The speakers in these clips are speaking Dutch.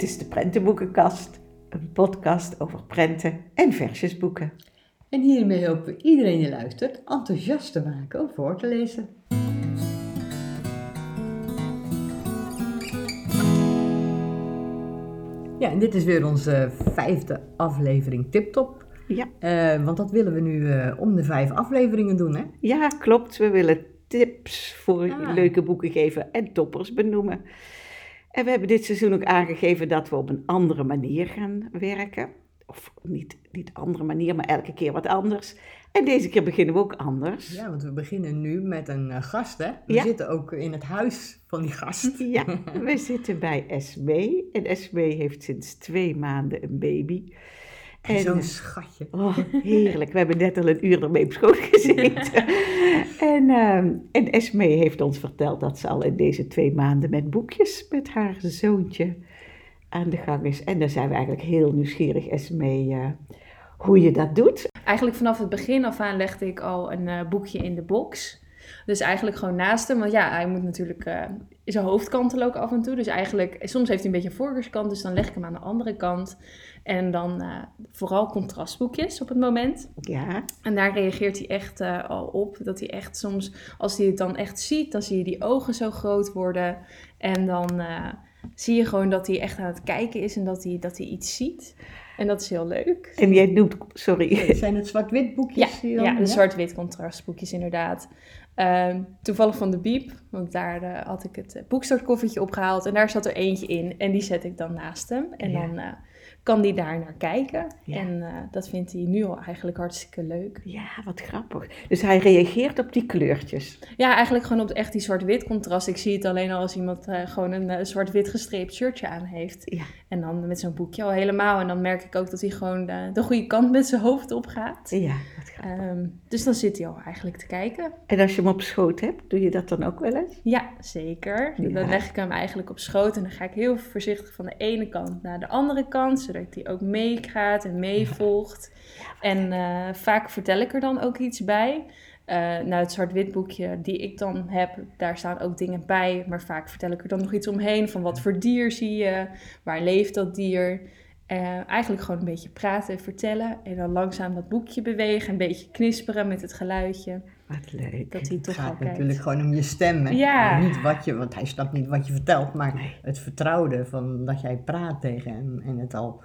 Dit is de Prentenboekenkast, een podcast over prenten en versjesboeken. En hiermee hopen we iedereen die luistert enthousiast te maken om voor te lezen. Ja, en dit is weer onze vijfde aflevering Tiptop. Ja. Eh, want dat willen we nu eh, om de vijf afleveringen doen, hè? Ja, klopt. We willen tips voor Ah. leuke boeken geven en toppers benoemen. En we hebben dit seizoen ook aangegeven dat we op een andere manier gaan werken. Of niet, niet andere manier, maar elke keer wat anders. En deze keer beginnen we ook anders. Ja, want we beginnen nu met een eh, gast, hè? We Ja. zitten ook in het huis van die gast. Ja, we zitten bij Esmee. En Esmee heeft sinds twee maanden een baby. En zo'n eh, schatje. Oh, heerlijk. We hebben net al een uur ermee op schoot gezeten. en, ehm, en Esmee heeft ons verteld dat ze al in deze twee maanden met boekjes met haar zoontje aan de gang is. En daar zijn we eigenlijk heel nieuwsgierig, Esmee, eh, hoe je dat doet. Eigenlijk vanaf het begin af aan legde ik al een eh, boekje in de box. Dus eigenlijk gewoon naast hem. Want ja, hij moet natuurlijk eh, zijn hoofd kantelen ook af en toe. Dus eigenlijk, soms heeft hij een beetje een voorkeurskant. Dus dan leg ik hem aan de andere kant. En dan eh, vooral contrastboekjes op het moment. Ja, En daar reageert hij echt eh, al op. Dat hij echt soms, als hij het dan echt ziet, dan zie je die ogen zo groot worden. En dan zie je gewoon dat hij echt aan het kijken is en dat hij, dat hij iets ziet. En dat is heel leuk. en jij doet, sorry, Zijn het zwart-wit Ja, boekjes? die dan? ja de zwart-wit contrastboekjes inderdaad. Ehm, toevallig van de Biep, want daar eh, had ik het uh, boekstootkoffertje opgehaald. En daar zat er eentje in en die zet ik dan naast hem. En Ja. dan eh, kan die daar naar kijken. Ja. En eh, dat vindt hij nu al eigenlijk hartstikke leuk. ja, wat grappig. Dus hij reageert op die kleurtjes. Ja, eigenlijk gewoon op echt die zwart-wit contrast. Ik zie het alleen al als iemand eh, gewoon een eh, zwart-wit gestreept shirtje aan heeft. Ja. En dan met zo'n boekje al helemaal. En dan merk ik ook dat hij gewoon de, de goede kant met zijn hoofd op gaat. Ja, wat grappig. Ehm, dus dan zit hij al eigenlijk te kijken. En als je hem op schoot hebt, doe je dat dan ook wel eens? Ja, zeker. Ja. Dan leg ik hem eigenlijk op schoot en dan ga ik heel voorzichtig van de ene kant naar de andere kant, zodat hij ook meegaat en meevolgt. En eh, vaak vertel ik er dan ook iets bij. Eh, nou, het zwart-wit boekje die ik dan heb, daar staan ook dingen bij. Maar vaak vertel ik er dan nog iets omheen van wat voor dier zie je, waar leeft dat dier. Eh, eigenlijk gewoon een beetje praten en vertellen. En dan langzaam dat boekje bewegen, een beetje knisperen met het geluidje. Wat leuk. Dat hij Het toch al gaat kijkt. natuurlijk gewoon om je stem. Hè? Ja. En Niet wat je, want hij snapt niet wat je vertelt, maar het vertrouwde van dat jij praat tegen hem en het al.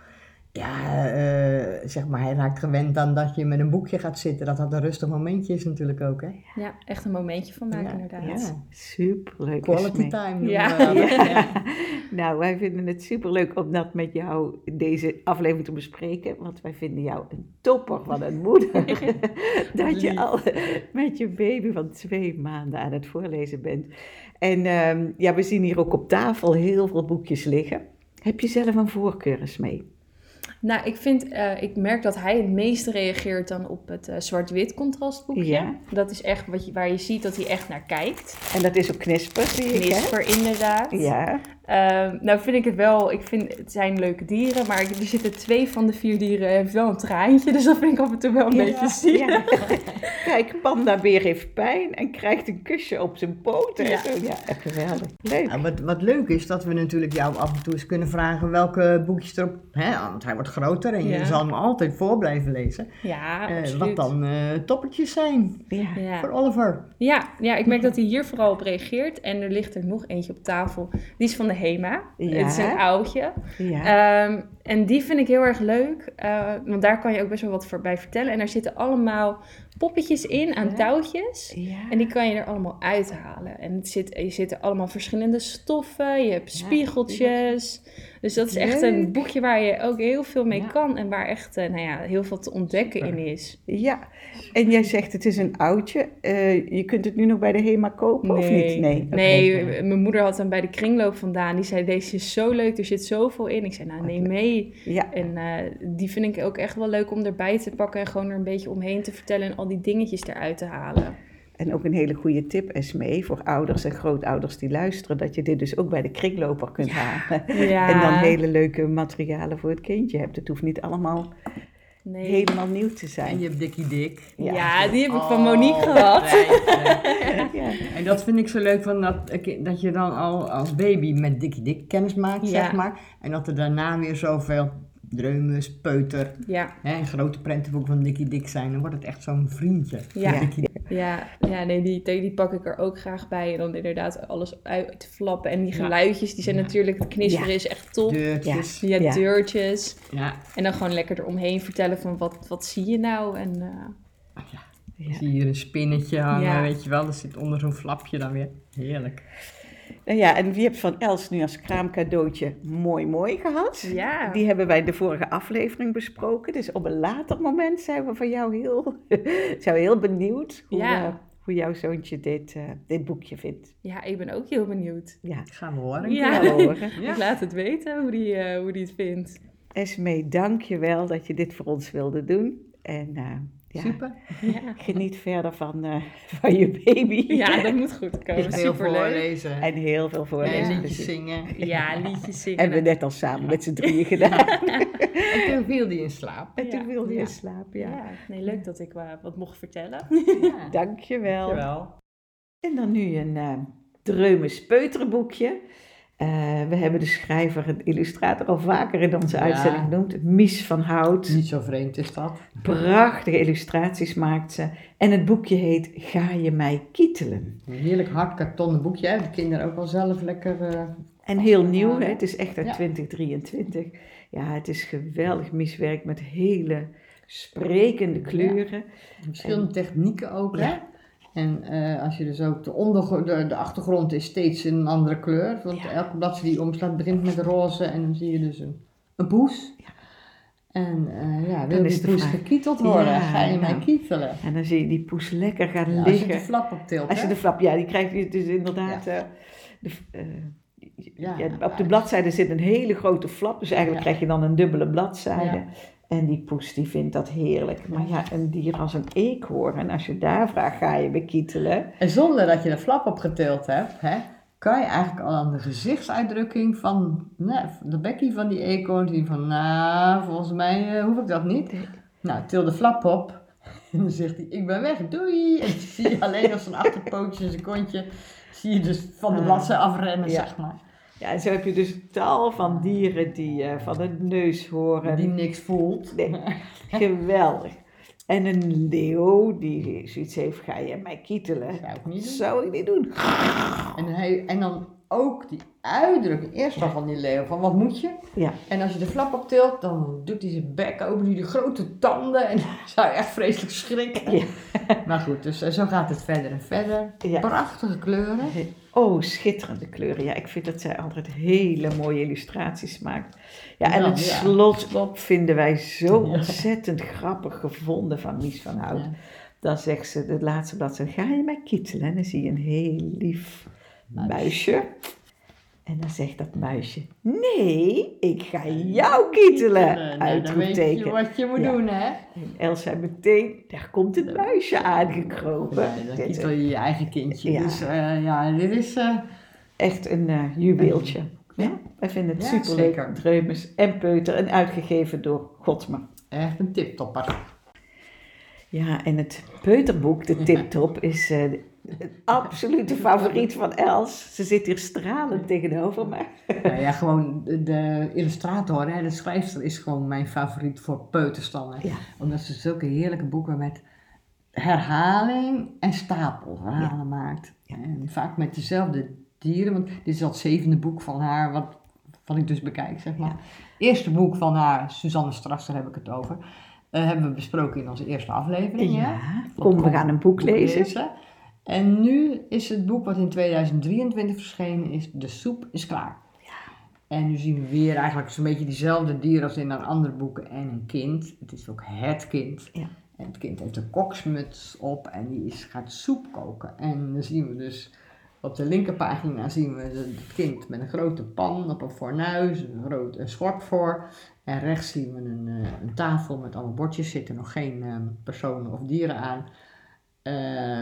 Ja, eh, zeg maar, hij raakt gewend aan dat je met een boekje gaat zitten. Dat dat een rustig momentje is natuurlijk ook, hè? Ja, echt een momentje van maken Ja, inderdaad. ja. Superleuk. Quality time. noemen Ja. we dat. Ja. Nou, wij vinden het superleuk om dat met jou deze aflevering te bespreken. Want wij vinden jou een topper van een moeder. dat je al met je baby van twee maanden aan het voorlezen bent. En ehm, ja, we zien hier ook op tafel heel veel boekjes liggen. Heb je zelf een voorkeur eens mee? Nou, ik vind, eh, ik merk dat hij het meeste reageert dan op het eh, zwart-wit contrastboekje. Ja. Dat is echt wat je, waar je ziet dat hij echt naar kijkt. En dat is ook knisper, zie ik, hè? Knisper inderdaad. Ja, Ehm, nou vind ik het wel, ik vind het zijn leuke dieren, maar er zitten twee van de vier dieren heeft wel een traantje, dus dat vind ik af en toe wel een Ja, beetje ziek. ja. Kijk, Panda Beer heeft pijn en krijgt een kusje op zijn poten. Ja. Zo, ja geweldig. Leuk. Ja, wat, wat leuk is dat we natuurlijk jou af en toe eens kunnen vragen welke boekjes erop. Hè, want hij wordt groter en je zal hem altijd voor blijven lezen. Ja, absoluut. wat dan eh, toppertjes zijn Ja. Ja. voor Oliver. Ja, ja, ik merk dat hij hier vooral op reageert. En er ligt er nog eentje op tafel. Die is van de HEMA. Ja. Het is een oudje. Ja. Ehm, en die vind ik heel erg leuk. eh, want daar kan je ook best wel wat voor bij vertellen. En daar zitten allemaal poppetjes in aan Ja. touwtjes. ja. En die kan je er allemaal uithalen. En het zit, er zitten allemaal verschillende stoffen. Je hebt spiegeltjes. Dus dat is echt een boekje waar je ook heel veel mee kan. En waar echt eh, nou ja, heel veel te ontdekken Super. in is. Ja, en jij zegt het is een oudje. Eh, je kunt het nu nog bij de HEMA kopen of niet? Nee. nee, mijn moeder had hem bij de kringloop vandaan. Die zei, deze is zo leuk, er zit zoveel in. Ik zei, nou neem mee. En eh, die vind ik ook echt wel leuk om erbij te pakken en gewoon er een beetje omheen te vertellen en al die dingetjes eruit te halen. en ook een hele goede tip is mee voor ouders en grootouders die luisteren. Dat je dit dus ook bij de kringloper kunt halen. Ja. En dan hele leuke materialen voor het kindje hebt. Het hoeft niet allemaal Nee. helemaal nieuw te En zijn. je hebt Dikkie Dik. Ja, die heb ik van Oh, Monique gehad. En dat vind ik zo leuk, van dat, dat je dan al als baby met Dikkie Dik kennis maakt, Ja. zeg maar. En dat er daarna weer zoveel dreumes, peuter Ja, hè, en grote prentenboek van Dikkie Dik zijn. Dan wordt het echt zo'n vriendje. Ja. Ja, ja nee, die, die pak ik er ook graag bij. En dan inderdaad alles uit te flappen. En die geluidjes, die zijn Ja. natuurlijk, het knisperen Ja. is echt top. Deurtjes. Ja, Ja. deurtjes. Ja. En dan gewoon lekker eromheen vertellen van wat, wat zie je nou? En eh, ja. Ja. Zie je hier een spinnetje hangen, Ja. weet je wel. Dat zit onder zo'n flapje dan weer. Heerlijk. Nou ja, en wie hebt van Els nu als kraamcadeautje mooi mooi gehad? ja. Die hebben wij de vorige aflevering besproken. Dus op een later moment zijn we van jou heel, zijn we heel benieuwd hoe, Ja. eh, hoe jouw zoontje dit, eh, dit boekje vindt. ja, ik ben ook heel benieuwd. Ja, Gaan we horen. Ja. ja. horen. Ja. Ik laat het weten hoe die, eh, hoe die het vindt. Esmee, dank je wel dat je dit voor ons wilde doen. En eh, ja, Super. Ja, geniet verder van, eh, van je baby. ja dat moet goed komen. Heel Superleuk. voorlezen. En heel veel En voorlezen. liedjes zingen. Ja, liedjes zingen. Hebben we net al samen met z'n drieën gedaan. En toen viel die in slaap. En toen wilde je Ja. slapen, ja. Nee, leuk dat ik eh, wat mocht vertellen. Ja. Dank je wel. Dankjewel. En dan nu een uh, Dreumes Peuterenboekje. Uh, we hebben de schrijver en illustrator al vaker in onze Ja. uitzending genoemd. Mies van Hout. Niet zo vreemd is dat. Prachtige illustraties maakt ze. En het boekje heet Ga je mij kietelen? Een heerlijk hard kartonnen boekje. Hè? De kinderen ook wel zelf lekker... eh, En heel nieuw, hè? het is echt uit Ja. 2023. Ja, het is geweldig miswerk met hele sprekende kleuren. verschillende technieken ook. Hè? Ja. En eh, als je dus ook de, onder, de, de achtergrond is steeds een andere kleur. Want Ja. elke bladzijde die omslaat begint met roze. En dan zie je dus een, een poes. En eh, ja, wil is die poes gekieteld worden? Ja, Ga je mij kietelen? En dan zie je die poes lekker gaan Ja, als je liggen. de flap optilt. Als je de flap, ja, die krijg je dus inderdaad. eh, de, Ja, ja, ja. op de bladzijde zit een hele grote flap, dus eigenlijk Ja. krijg je dan een dubbele bladzijde. En die poes die vindt dat heerlijk. Maar ja, een dier als een eekhoorn, als je daar vraagt, ga je bekietelen? En zonder dat je de flap opgetild hebt, hè, kan je eigenlijk al aan de gezichtsuitdrukking van nou, de bekkie van die eekhoorn zien van, nou, volgens mij eh, hoef ik dat niet. Nou, til de flap op. En dan zegt hij, ik ben weg, doei. En dan zie je alleen als zijn achterpootje, zijn kontje, zie je dus van de Ah. bladzijde afrennen, Ja. zeg maar. Ja, en zo heb je dus tal van dieren die eh, van de neus horen. Die niks voelt. Nee, geweldig. En een leeuw die zoiets heeft, ga je mij kietelen? Zou ik niet doen. Zou ik niet doen. En, hij, en dan ook die uitdrukking, eerst al van die leeuw, van wat moet je? Ja, En als je de flap optilt, dan doet hij zijn bek open, die grote tanden en dan zou je echt vreselijk schrikken. Ja. Maar goed, dus eh, zo gaat het verder en verder. Ja. Prachtige kleuren. Oh, schitterende kleuren. Ja, ik vind dat zij altijd hele mooie illustraties maakt. Ja, en Ja, het ja. slot vinden wij zo ontzettend grappig gevonden van Mies van Hout. Ja. Dan zegt ze, de laatste bladzijde, ga je mij kietelen? En dan zie je een heel lief Muis. muisje. En dan zegt dat muisje, nee, ik ga jou kietelen. Nou, dan weet je Uitroepteken. wat je moet Ja. doen, hè? En Els zei meteen, daar komt het muisje aangekropen. Ja, dan kietel je je eigen kindje. Ja. Dus eh, ja, dit is... eh, echt een eh, juweeltje. Ja, wij vinden het Ja, superleuk. zeker. Dreumes en Peuter en uitgegeven door Godmer. echt een tiptopper. Ja, en het Peuterboek, de tiptop, is absolute favoriet van Els. Ze zit hier stralend tegenover me. nou ja, gewoon de, illustrator, hè, de schrijfster, is gewoon mijn favoriet voor peuterstammen. Ja. Omdat ze zulke heerlijke boeken met herhaling en stapelverhalen maakt. Ja. En vaak met dezelfde dieren, want dit is al het zevende boek van haar, wat, wat ik dus bekijk, zeg maar. Eerste boek van haar, Suzanne Strasser heb ik het over, eh, hebben we besproken in onze eerste aflevering. hè? kom, we gaan een boek lezen. En nu is het boek wat in 2023 verschenen is, De soep is klaar. En nu zien we weer eigenlijk zo'n beetje diezelfde dieren als in haar andere boeken en een kind. Het is ook het kind. Ja. En het kind heeft een koksmuts op en die is, gaat soep koken. En dan zien we dus op de linkerpagina zien we het kind met een grote pan op een fornuis, een groot een schort voor. En rechts zien we een, eh, een tafel met allemaal bordjes, zitten nog geen eh, personen of dieren aan. Eh,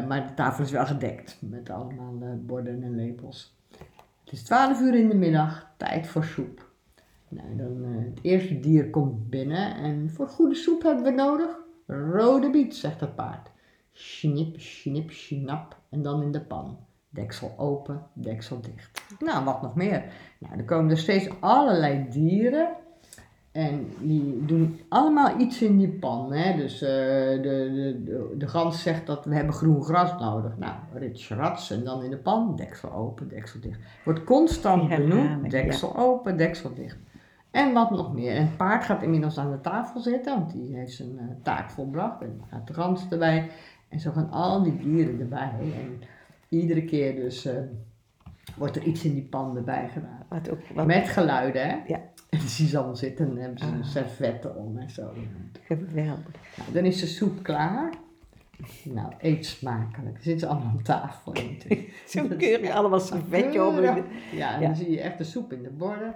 maar de tafel is wel gedekt met allemaal eh, borden en lepels. Het is 12 uur in de middag, tijd voor soep. Nou, dan, eh, het eerste dier komt binnen en voor goede soep hebben we nodig rode biet, zegt het paard. Snip, snip, snap en dan in de pan. Deksel open, deksel dicht. Nou, wat nog meer? Nou, er komen er steeds allerlei dieren. En die doen allemaal iets in die pan. Hè? Dus eh, de, de, de, de gans zegt dat we hebben groen gras nodig. Nou, rits, rats en dan in de pan. Deksel open, deksel dicht. Wordt constant Die benoemd. Deksel open, deksel dicht. En wat nog meer. En het paard gaat inmiddels aan de tafel zitten. Want die heeft zijn eh, taak volbracht. En dan gaat de gans erbij. En zo gaan al die dieren erbij. En iedere keer dus eh, wordt er iets in die pan erbij gedaan. Wat ook wat Met geluiden, hè? Ja. En je ze allemaal zitten en hebben ze Ah. een servetten om en zo. geweldig. Nou, dan is de soep klaar. Nou, eet smakelijk. Zitten ze allemaal aan tafel. Zo Dat is keurig, allemaal servetje om. Ja, en dan zie je echt de soep in de borden.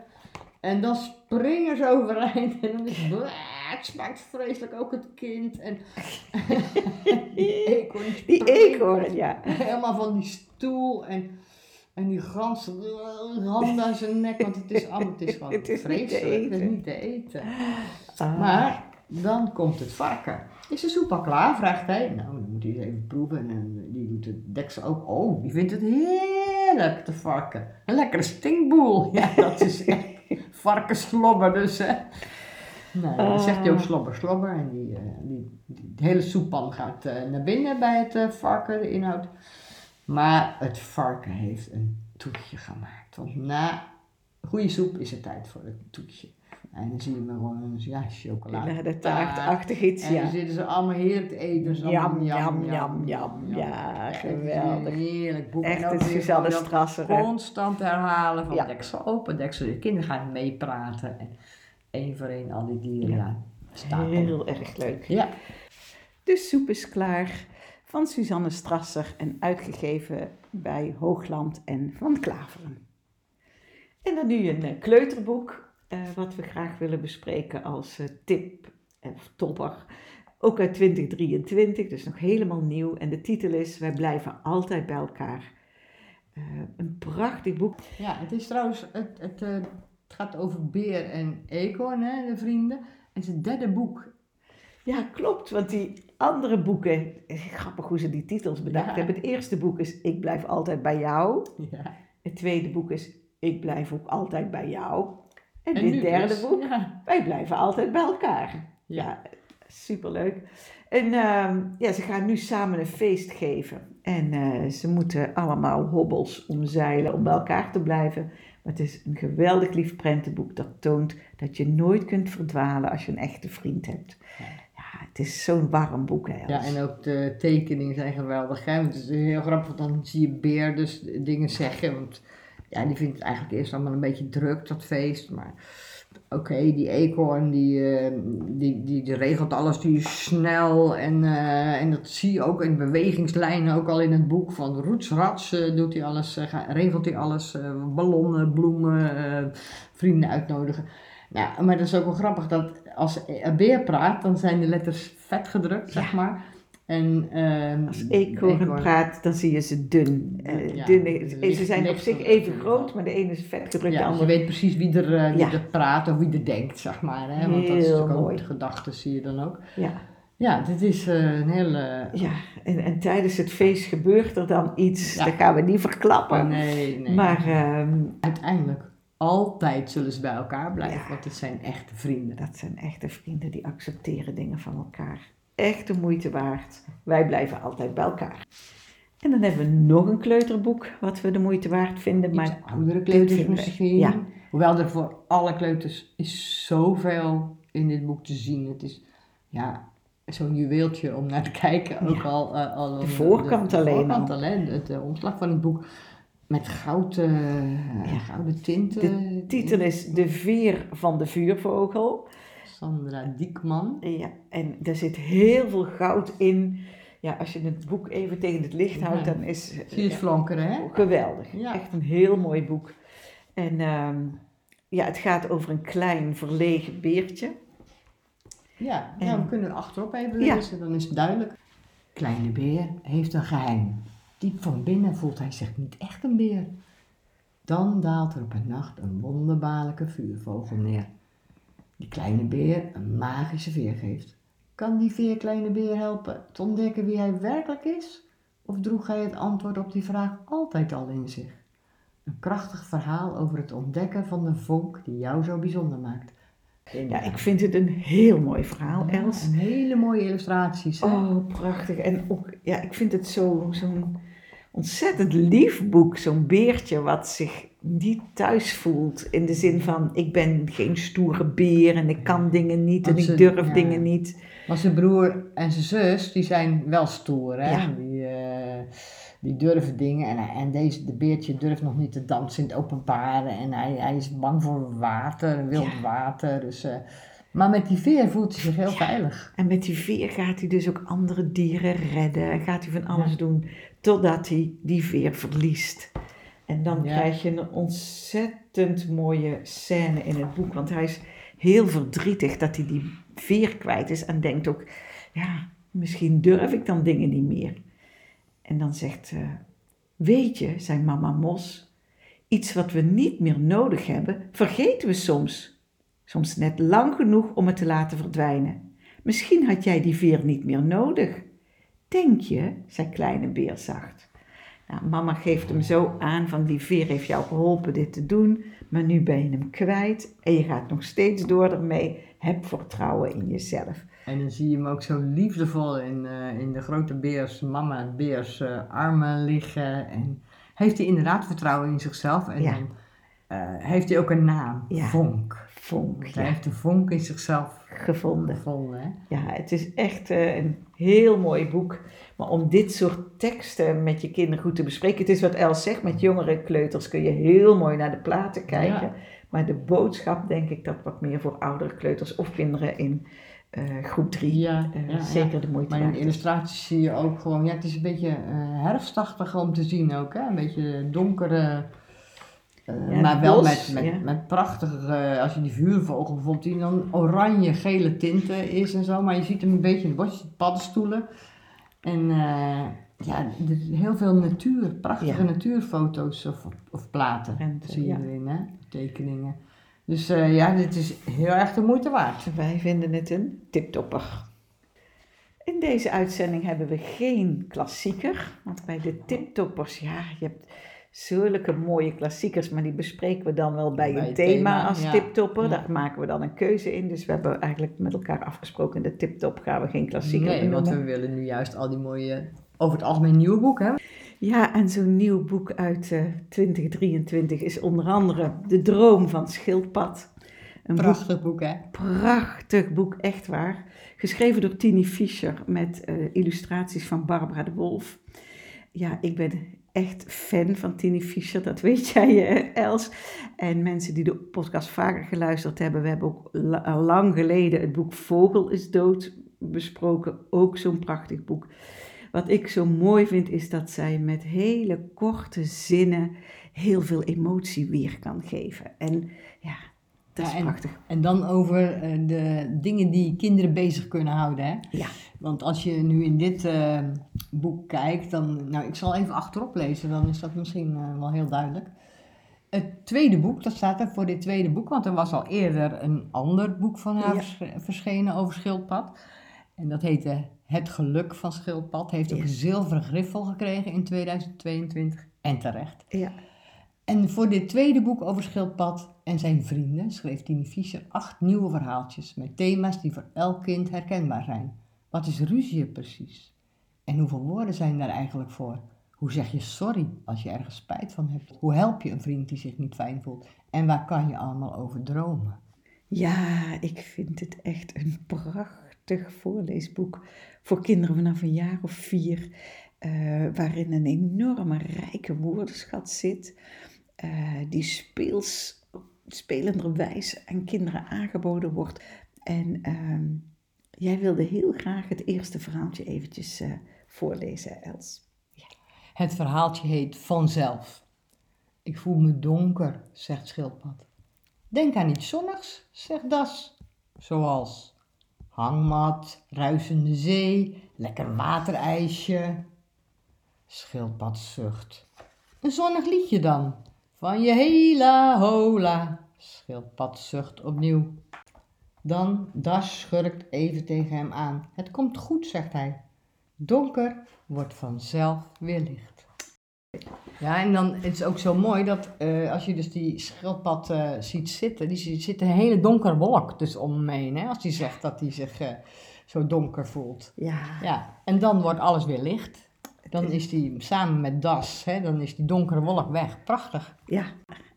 En dan springen ze overeind en dan is het, het smaakt vreselijk, ook het kind. En die eekhoorn Die eekhoorn, ja. Helemaal van die stoel en, en die gans handen aan zijn nek, want het is allemaal, het is gewoon Het is vreselijk. Het is niet te eten. Ah, Maar dan komt het varken. Is de soep al klaar? vraagt hij. Nou, dan moet hij eens even proeven. En eh, die doet de deksel ook. Oh, die vindt het heerlijk, de varken. Een lekkere stinkboel. Ja, dat is echt varkenslobber dus, hè. Nou, dan zegt hij ook Ah. slobber, slobber. En die, eh, die, die, de hele soeppan gaat eh, naar binnen bij het varken, de inhoud. Maar het varken heeft een toetje gemaakt. Want na goede soep is het tijd voor het toetje. En dan zie je me gewoon een ja, chocolade. de taartachtig iets, En dan ja. zitten ze allemaal heerlijk te eten. Dus Jam, jam, jam, jam. Ja, het geweldig. Heerlijk boek. Echt En weer Suzanne Strasser. Constant herhalen van Ja. deksel open, deksel dicht. Kinderen gaan meepraten. En één voor één al die dieren ja. stapelen. Heel erg leuk. Ja. De soep is klaar van Suzanne Strasser en uitgegeven bij Hoogland en Van Klaveren. En dan nu een eh, kleuterboek, eh, wat we graag willen bespreken als eh, tip of topper. Ook uit 2023, dus nog helemaal nieuw. En de titel is Wij blijven altijd bij elkaar. Een prachtig boek. Ja, het is trouwens, het, het, het gaat over beer en eekhoorn, hè, de vrienden. En het is het derde boek. Ja, klopt, want die andere boeken, grappig hoe ze die titels bedacht Ja. hebben. Het eerste boek is Ik blijf altijd bij jou. Ja. Het tweede boek is Ik blijf ook altijd bij jou. En, En dit derde dus, boek, Ja. Wij blijven altijd bij elkaar. Ja. Ja, superleuk. En ehm, ja, ze gaan nu samen een feest geven. En eh, ze moeten allemaal hobbels omzeilen om bij elkaar te blijven. Maar het is een geweldig lief prentenboek dat toont dat je nooit kunt verdwalen als je een echte vriend hebt. Het is zo'n warm boek. Hè, Ja, en ook de tekeningen zijn geweldig. Hè? Het is heel grappig, want dan zie je Beer dus dingen zeggen. Want ja, die vindt het eigenlijk eerst allemaal een beetje druk, dat feest. Maar oké, die eekhoorn, die, eh, die, die, die regelt alles, die is snel. En, eh, en dat zie je ook in bewegingslijnen, ook al in het boek. Van roets, rats eh, doet hij alles, regelt hij alles. ballonnen, bloemen, vrienden uitnodigen. Nou, maar dat is ook wel grappig dat als een beer praat, dan zijn de letters vet gedrukt, zeg maar. En, ehm, Als eekhoorn praat, dan zie je ze dun. Ja, dun licht- ze zijn op zich even groot, maar de ene is vet gedrukt, de Ja, dus je andere... weet precies wie er, eh, wie er praat of wie er denkt, zeg maar. Hè? Want dat is Heel natuurlijk ook mooi. de gedachten, zie je dan ook. Ja, Ja, dit is eh, een hele... ja. En, en tijdens het feest gebeurt er dan iets, dat gaan we niet verklappen. Nee, nee. Maar ehm, uiteindelijk, altijd zullen ze bij elkaar blijven, Ja. want het zijn echte vrienden. dat zijn echte vrienden die accepteren dingen van elkaar. Echt de moeite waard. Wij blijven altijd bij elkaar. En dan hebben we nog een kleuterboek wat we de moeite waard vinden. Iets Maar oudere kleuters misschien. Ja. Hoewel er voor alle kleuters is zoveel in dit boek te zien. Het is ja, zo'n juweeltje om naar te kijken. Ook Ja. al, eh, al De voorkant de, de alleen voorkant al. alleen, het eh, omslag van het boek. Met goud, eh, Ja. gouden tinten. de titel is De Veer van de Vuurvogel. Sandra Diekman. Ja, en er zit heel veel goud in. Ja, als je het boek even tegen het licht houdt, Ja. dan is ja, flonkeren, hè? geweldig. Ja. Echt een heel mooi boek. En ehm, ja, het gaat over een klein verlegen beertje. Ja, En- ja, we kunnen achterop even lezen, dan is het duidelijk. Kleine beer heeft een geheim. Diep van binnen voelt hij zich niet echt een beer. Dan daalt er op een nacht een wonderbaarlijke vuurvogel neer. Die kleine beer een magische veer geeft. Kan die veer kleine beer helpen te ontdekken wie hij werkelijk is? Of droeg hij het antwoord op die vraag altijd al in zich? Een krachtig verhaal over het ontdekken van de vonk die jou zo bijzonder maakt. Ja, ik vind het een heel mooi verhaal, Ja, Els. hele mooie illustraties. Hè? Oh, prachtig. En ook, ja, ik vind het zo- zo'n ontzettend lief boek. Zo'n beertje wat zich niet thuis voelt. In de zin van, ik ben geen stoere beer en ik kan dingen niet en ze- ik durf ja. dingen niet. Maar zijn broer en zijn zus, die zijn wel stoer, hè? Ja. Die, eh, die durven dingen. En, en deze, de beertje durft nog niet te dansen in het openbaar. En hij, hij is bang voor water, wild Ja. water. Dus, eh, maar met die veer voelt hij zich heel veilig. En met die veer gaat hij dus ook andere dieren redden. En gaat hij van alles Ja. doen totdat hij die veer verliest. En dan Ja. krijg je een ontzettend mooie scène in het boek. Want hij is heel verdrietig dat hij die veer kwijt is. En denkt ook, ja, misschien durf ik dan dingen niet meer. En dan zegt, eh, weet je, zei mama Mos, iets wat we niet meer nodig hebben, vergeten we soms. Soms net lang genoeg om het te laten verdwijnen. Misschien had jij die veer niet meer nodig. Denk je, zei kleine beer zacht. Nou, mama geeft hem zo aan van die veer heeft jou geholpen dit te doen, maar nu ben je hem kwijt en je gaat nog steeds door ermee. Heb vertrouwen in jezelf. En dan zie je hem ook zo liefdevol in, eh, in de grote beers, mama beers eh, armen liggen. En heeft hij inderdaad vertrouwen in zichzelf. En Ja. dan eh, heeft hij ook een naam, Ja. Vonk. Vonk, hij ja, heeft de vonk in zichzelf gevonden. gevonden. Hè? Ja, het is echt eh, een heel mooi boek. Maar om dit soort teksten met je kinderen goed te bespreken. Het is wat Els zegt, met jongere kleuters kun je heel mooi naar de platen kijken. Ja. Maar de boodschap denk ik dat wat meer voor oudere kleuters of kinderen in eh, groep 3 Ja, eh, ja, zeker de moeite Maar in de illustraties zie je ook gewoon, ja, het is een beetje herfstachtig om te zien ook, hè? Een beetje donkere, eh, Ja, maar wel bos, met, met, ja. met prachtige, eh, als je die vuurvogel bijvoorbeeld die dan oranje-gele tinten is en zo, maar je ziet hem een beetje in het bos, je ziet paddenstoelen. En eh, ja, heel veel natuur, prachtige Ja. natuurfoto's of, of platen En, zie je erin, hè? Tekeningen. Dus ja, dit is heel erg de moeite waard. Wij vinden het een tiptopper. In deze uitzending hebben we geen klassieker, want bij de tiptoppers, ja, je hebt zulke mooie klassiekers, maar die bespreken we dan wel bij, Bij een thema, thema, als ja. tiptopper. Ja. Daar maken we dan een keuze in, dus we hebben eigenlijk met elkaar afgesproken, in de tiptop gaan we geen klassieker Nee, want we willen nu juist al die mooie, over het algemeen nieuwe boeken, hè? Ja, en zo'n nieuw boek uit eh, 2023 is onder andere De Droom van Schildpad. Een Prachtig boek, hè? Prachtig boek, echt waar. Geschreven door Tini Fischer met eh, illustraties van Barbara de Wolf. Ja, ik ben echt fan van Tini Fischer, dat weet jij, eh, Els. En mensen die de podcast vaker geluisterd hebben, we hebben ook la- lang geleden het boek Vogel is dood besproken. Ook zo'n prachtig boek. Wat ik zo mooi vind, is dat zij met hele korte zinnen heel veel emotie weer kan geven. En ja, dat Ja, is en- prachtig. En dan over eh, de dingen die kinderen bezig kunnen houden, hè? Ja. Want als je nu in dit eh, boek kijkt, dan... Nou, ik zal even achterop lezen, dan is dat misschien eh, wel heel duidelijk. Het tweede boek, dat staat er voor dit tweede boek, want er was al eerder een ander boek van haar Ja. verschenen over schildpad. En dat heette Het Geluk van Schildpad. Heeft ook Ja. een zilveren griffel gekregen in 2022. En terecht. Ja. En voor dit tweede boek over Schildpad en zijn vrienden schreef Tini Fischer acht nieuwe verhaaltjes met thema's die voor elk kind herkenbaar zijn. Wat is ruzie precies? En hoeveel woorden zijn daar eigenlijk voor? Hoe zeg je sorry als je ergens spijt van hebt? Hoe help je een vriend die zich niet fijn voelt? En waar kan je allemaal over dromen? Ja, ik vind het echt een prachtig voorleesboek voor kinderen vanaf een jaar of vier, eh, waarin een enorme rijke woordenschat zit, eh, die speels, spelenderwijs aan kinderen aangeboden wordt. En ehm, jij wilde heel graag het eerste verhaaltje eventjes eh, voorlezen, Els. Het verhaaltje heet Vanzelf. Ik voel me donker, zegt Schildpad. Denk aan iets zonnigs, zegt Das. Zoals hangmat, ruisende zee, lekker waterijsje. Schildpad zucht. Een zonnig liedje dan, Van je hela hola, schildpad zucht opnieuw. Dan Das schurkt even tegen hem aan. Het komt goed, zegt hij. Donker wordt vanzelf weer licht. Ja, en dan het is ook zo mooi dat eh, als je dus die schildpad eh, ziet zitten, die zit zit een hele donkere wolk dus om hem heen. Hè, als hij zegt dat hij zich eh, zo donker voelt. Ja, Ja, en dan wordt alles weer licht. Dan is die samen met Das, hè, dan is die donkere wolk weg. Prachtig. ja.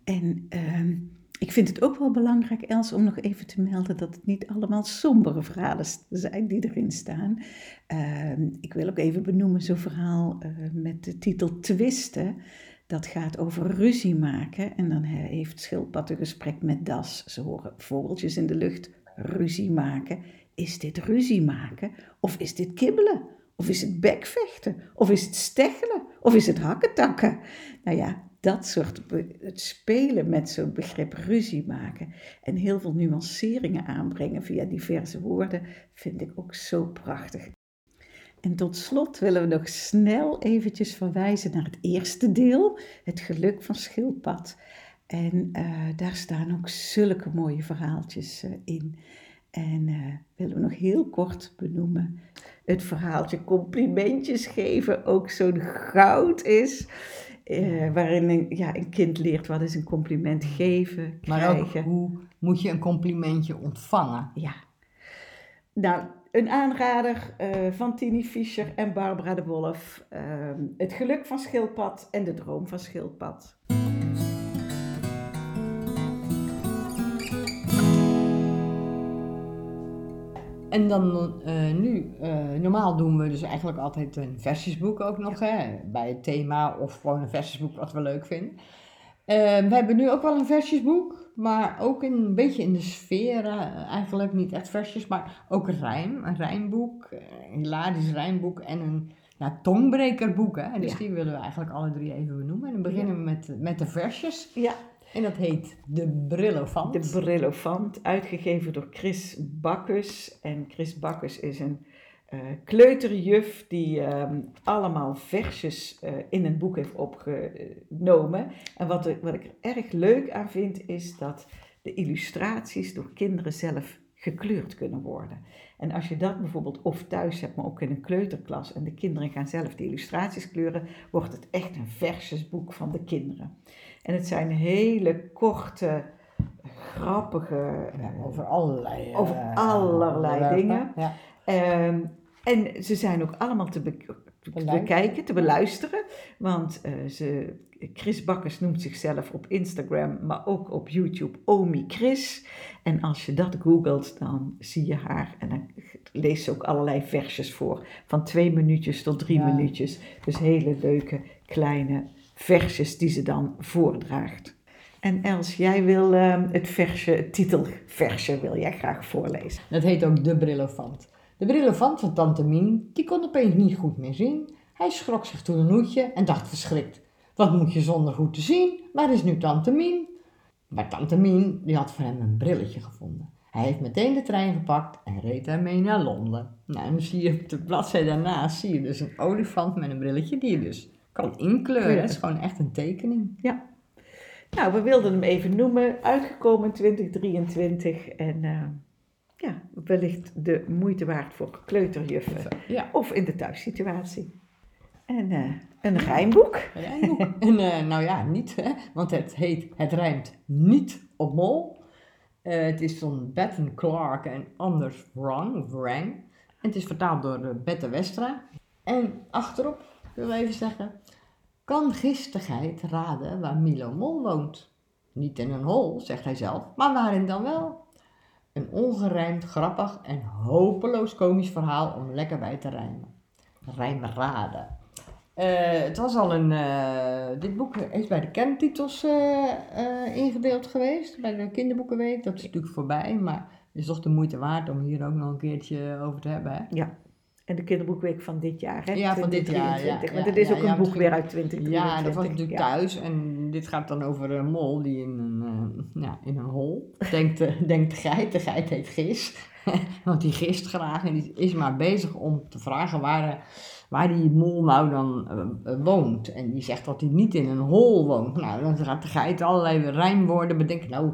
En ehm, ik vind het ook wel belangrijk, Els, om nog even te melden dat het niet allemaal sombere verhalen zijn die erin staan. Ehm, ik wil ook even benoemen zo'n verhaal eh, met de titel Twisten. Dat gaat over ruzie maken. En dan he- heeft Schildpad een gesprek met Das. Ze horen vogeltjes in de lucht ruzie maken. Is dit ruzie maken? Of is dit kibbelen? Of is het bekvechten? Of is het steggelen? Of is het hakketakken? Nou ja, dat soort het spelen met zo'n begrip ruzie maken en heel veel nuanceringen aanbrengen via diverse woorden vind ik ook zo prachtig. En tot slot willen we nog snel eventjes verwijzen naar het eerste deel, het geluk van schildpad. En eh, daar staan ook zulke mooie verhaaltjes eh, in. En eh, willen we nog heel kort benoemen. Het verhaaltje complimentjes geven ook zo'n goud is. Eh, waarin een, ja, een kind leert wat is een compliment geven, Maar ook krijgen. hoe moet je een complimentje ontvangen? Ja. Nou, een aanrader eh, van Tini Fischer en Barbara de Wolf. ehm, het geluk van schildpad en de droom van schildpad. En dan eh, nu, eh, normaal doen we dus eigenlijk altijd een versjesboek ook nog, hè, bij het thema of gewoon een versjesboek wat we leuk vinden. Eh, we hebben nu ook wel een versjesboek, maar ook in, een beetje in de sfeer, eigenlijk niet echt versjes, maar ook rijm, een rijmboek, een hilarisch rijmboek en een ja, tongbrekerboek. Hè. Dus Ja. die willen we eigenlijk alle drie even benoemen. En dan beginnen we met, met de versjes. Ja, En dat heet De Brillofant. de Brillofant, uitgegeven door Chris Bakkes. En Chris Bakkes is een eh, kleuterjuf die ehm, allemaal versjes eh, in een boek heeft opgenomen. En wat, wat ik er erg leuk aan vind, is dat de illustraties door kinderen zelf gekleurd kunnen worden. En als je dat bijvoorbeeld of thuis hebt, maar ook in een kleuterklas, en de kinderen gaan zelf de illustraties kleuren, wordt het echt een versjesboek van de kinderen. En het zijn hele korte, grappige, Ja, eh, over allerlei, over eh, allerlei onderwerpen. dingen. Ja. Ehm, en ze zijn ook allemaal te, be- te Beluisteren. bekijken, te beluisteren. Want eh, ze, Chris Bakkers noemt zichzelf op Instagram, maar ook op YouTube Omi Chris. En als je dat googelt, dan zie je haar. En dan leest ze ook allerlei versjes voor. Van twee minuutjes tot drie Ja. minuutjes. Dus hele leuke kleine versjes die ze dan voordraagt. En Els, jij wil ehm, het versje, het titelversje wil jij graag voorlezen. Dat heet ook de brillofant. De brillofant van tante Mien, die kon opeens niet goed meer zien. Hij schrok zich toen een hoedje en dacht verschrikt. Wat moet je zonder goed te zien? Waar is nu tante Mien? Maar tante Mien, die had voor hem een brilletje gevonden. Hij heeft meteen de trein gepakt en reed daarmee naar Londen. Nou, en dan zie je op de bladzijde daarnaast zie je dus een olifant met een brilletje die dus kan inkleuren. Het is gewoon echt een tekening. Ja. Nou, we wilden hem even noemen. Uitgekomen in 2023. En eh, ja, wellicht de moeite waard voor kleuterjuffen. Ja. Of in de thuissituatie. En eh, een rijmboek. Een rijmboek. en eh, nou ja, niet, hè, want het heet, het rijmt niet op mol. Het is van Betten Clark en Anders Wrang, Wrang. En het is vertaald door Bette Westra. En achterop, wil even zeggen, kan gistigheid raden waar Milo Mol woont? Niet in een hol, zegt hij zelf, maar waarin dan wel? Een ongerijmd, grappig en hopeloos komisch verhaal om lekker bij te rijmen. Rijmraden. Eh, het was al een. eh, dit boek is bij de kerntitels eh, ingedeeld geweest. Bij de kinderboekenweek. Dat is natuurlijk voorbij. Maar het is toch de moeite waard om hier ook nog een keertje over te hebben. Hè? Ja. En de kinderboekweek van dit jaar, hè? Ja, van dit jaar, ja. 2023. Want het is ja, ook ja, een boek weer uit 2023. Ja, dat was natuurlijk ja. thuis. En dit gaat dan over een mol die in een, eh, ja, in een hol denkt, de- denkt de geit. De geit heet Gis. Want die gist graag en die is maar bezig om te vragen waar, eh, waar die mol nou dan eh, woont. En die zegt dat hij niet in een hol woont. Nou, dan gaat de geit allerlei rijmwoorden bedenken. Nou,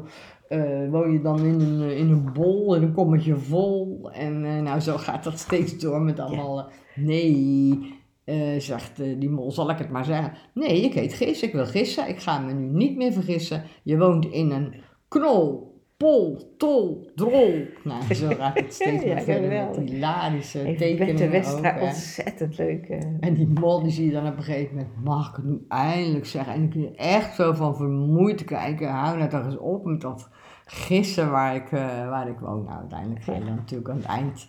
eh, woon je dan in een, in een bol, in een kommetje vol. En eh, nou, zo gaat dat steeds door met allemaal... eh, nee, eh, zegt eh, die mol, zal ik het maar zeggen. Nee, ik heet Gis, ik wil gissen. Ik ga me nu niet meer vergissen. Je woont in een knol, pol, tol, drol. Nou, zo gaat het steeds Ja, maar verder met geweldig. hilarische Heeft tekeningen Bette Westra ontzettend leuk. eh, En die mol die zie je dan op een gegeven moment, mag ik het nu eindelijk zeggen? En ik ben echt zo van vermoeid kijken, hou nou toch eens op met dat gissen waar ik, eh, waar ik woon. Nou, uiteindelijk ga je dan natuurlijk aan het eind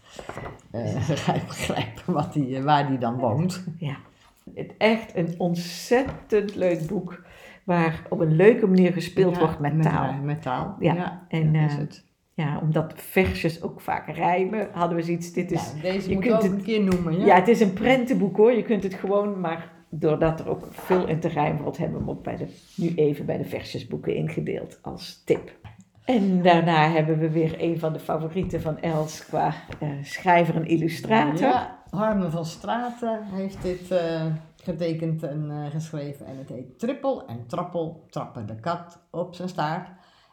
eh, ga je begrijpen wat die, waar die dan woont. Ja, het echt een ontzettend leuk boek waar op een leuke manier gespeeld Ja, wordt met taal. Met taal, Ja, ja. en, dat is eh, het. Ja, omdat versjes ook vaak rijmen, hadden we zoiets. Dit is, deze je moet kunt ook het- een keer noemen, ja. ja. het is een prentenboek hoor. Je kunt het gewoon, maar doordat er ook veel in te rijmen wordt, hebben we hem ook bij de, nu even bij de versjesboeken ingedeeld als tip. En daarna hebben we weer een van de favorieten van Els qua eh, schrijver en illustrator. Ja, Harmen van Straten heeft dit eh, getekend en eh, geschreven. En het heet Trippel en Trappel trappen de kat op zijn staart.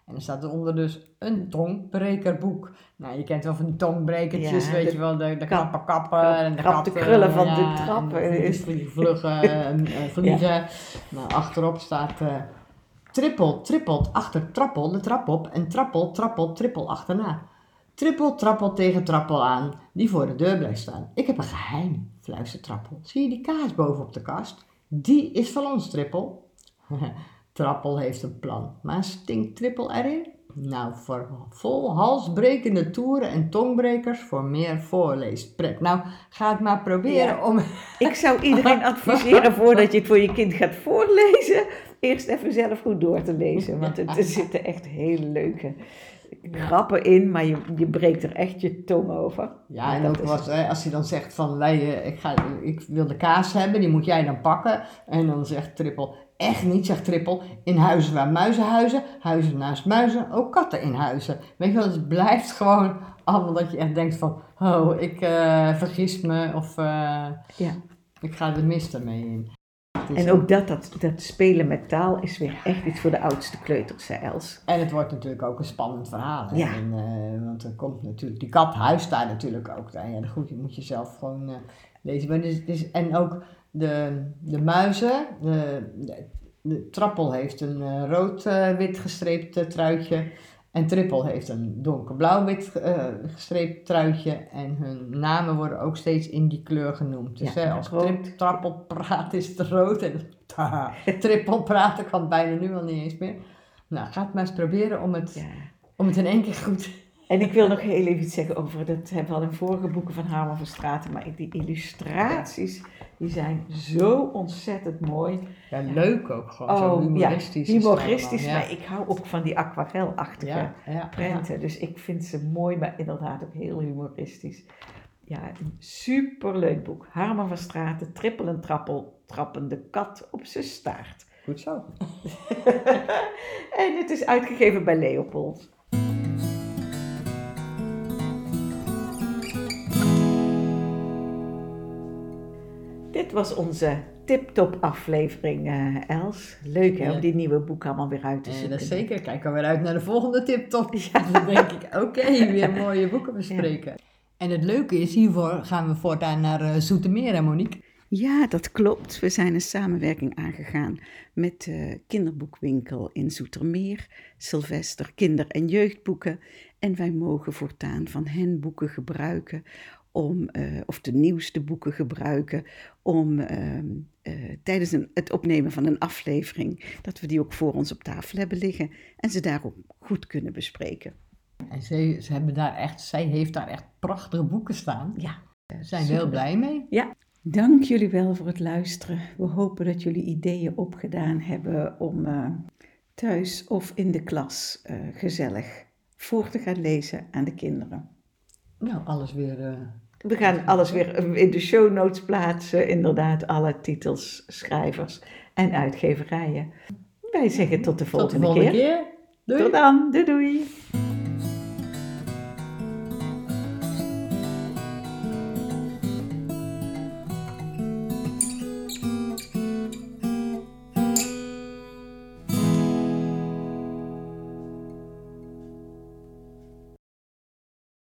En er staat eronder dus een tongbrekerboek. Nou, je kent wel van die tongbrekertjes, Ja, weet je wel, de, de kap- kappen kappen en de krap de krullen van de ja, trap, en de vliegen vluggen, eh, eh, vliegen. Nou, achterop staat eh, trippel, trippelt achter trappel de trap op en trappel, trappel, trippel achterna. Trippel, trappel tegen trappel aan, die voor de deur blijft staan. Ik heb een geheim, fluistert trappel. Zie je die kaas boven op de kast? Die is van ons, trippel. trappel heeft een plan, maar stinkt trippel erin? Nou, voor vol halsbrekende toeren en tongbrekers voor meer voorleespret. Nou, ga het maar proberen Ja. om... Ik zou iedereen adviseren voordat je het voor je kind gaat voorlezen, eerst even zelf goed door te lezen. Want het, er zitten echt hele leuke grappen in, maar je, je breekt er echt je tong over. Ja, en Dat ook hè, als hij dan zegt van, ik, ga, ik wil de kaas hebben, die moet jij dan pakken. En dan zegt Trippel, echt niet, zegt Trippel, in huizen waar muizen huizen, huizen naast muizen, ook katten in huizen. Weet je wel, het blijft gewoon allemaal dat je echt denkt van, oh, ik eh, vergis me of eh, Ja. ik ga de mist ermee in. En ook dat, dat, dat spelen met taal is weer echt iets voor de oudste kleuters, zei Els. En het wordt natuurlijk ook een spannend verhaal. Hè? Ja. En, eh, want er komt natuurlijk, die kat huist daar natuurlijk ook. Nou Ja, goed, die moet je zelf gewoon eh, lezen. Maar dus, dus, en ook de, de muizen. De, de, de trappel heeft een eh, rood-wit gestreept eh, truitje. En trippel heeft een donkerblauw-wit eh, gestreept truitje. En hun namen worden ook steeds in die kleur genoemd. Dus Ja, hè, als trip, trappel praat is het rood. En trippel praten kan bijna nu al niet eens meer. Nou, ga het maar eens proberen om het, Ja. om het in één keer goed... En ik wil nog heel even iets zeggen over, dat hebben we al in vorige boeken van Harman van Straten, maar die illustraties, die zijn zo ontzettend mooi. Ja, leuk ook gewoon. zo Oh, humoristisch. ja, humoristisch, maar ik hou ook van die aquarelachtige ja, prenten. Dus ik vind ze mooi, maar inderdaad ook heel humoristisch. Ja, een superleuk boek. Harman van Straten, trippel en trappel, trappende kat op zijn staart. Goed zo. En het is uitgegeven bij Leopold. Was onze tip-top aflevering, eh, Els. Leuk hè, Ja. om die nieuwe boek allemaal weer uit te En zoeken. dat is zeker. Kijk alweer uit naar de volgende tip, toch? Ja. Dan denk ik, oké, weer mooie boeken bespreken. En het leuke is, hiervoor gaan we voortaan naar eh, Zoetermeer, hè Monique? Ja, dat klopt. We zijn een samenwerking aangegaan met de kinderboekwinkel in Zoetermeer, Sylvester Kinder- en Jeugdboeken. En wij mogen voortaan van hen boeken gebruiken om, eh, of de nieuwste boeken gebruiken, om ehm, eh, tijdens een, het opnemen van een aflevering, dat we die ook voor ons op tafel hebben liggen en ze daarop goed kunnen bespreken. En ze, ze hebben daar echt, zij heeft daar echt prachtige boeken staan. Ja, Daar zijn we heel blij mee. Dank jullie wel voor het luisteren. We hopen dat jullie ideeën opgedaan hebben om eh, thuis of in de klas gezellig voor te gaan lezen aan de kinderen. Nou, alles weer... we gaan alles weer in de show notes plaatsen. Inderdaad, alle titels, schrijvers en uitgeverijen. Wij zeggen tot de tot de volgende, volgende keer. keer. Doei! Tot dan, doei doei.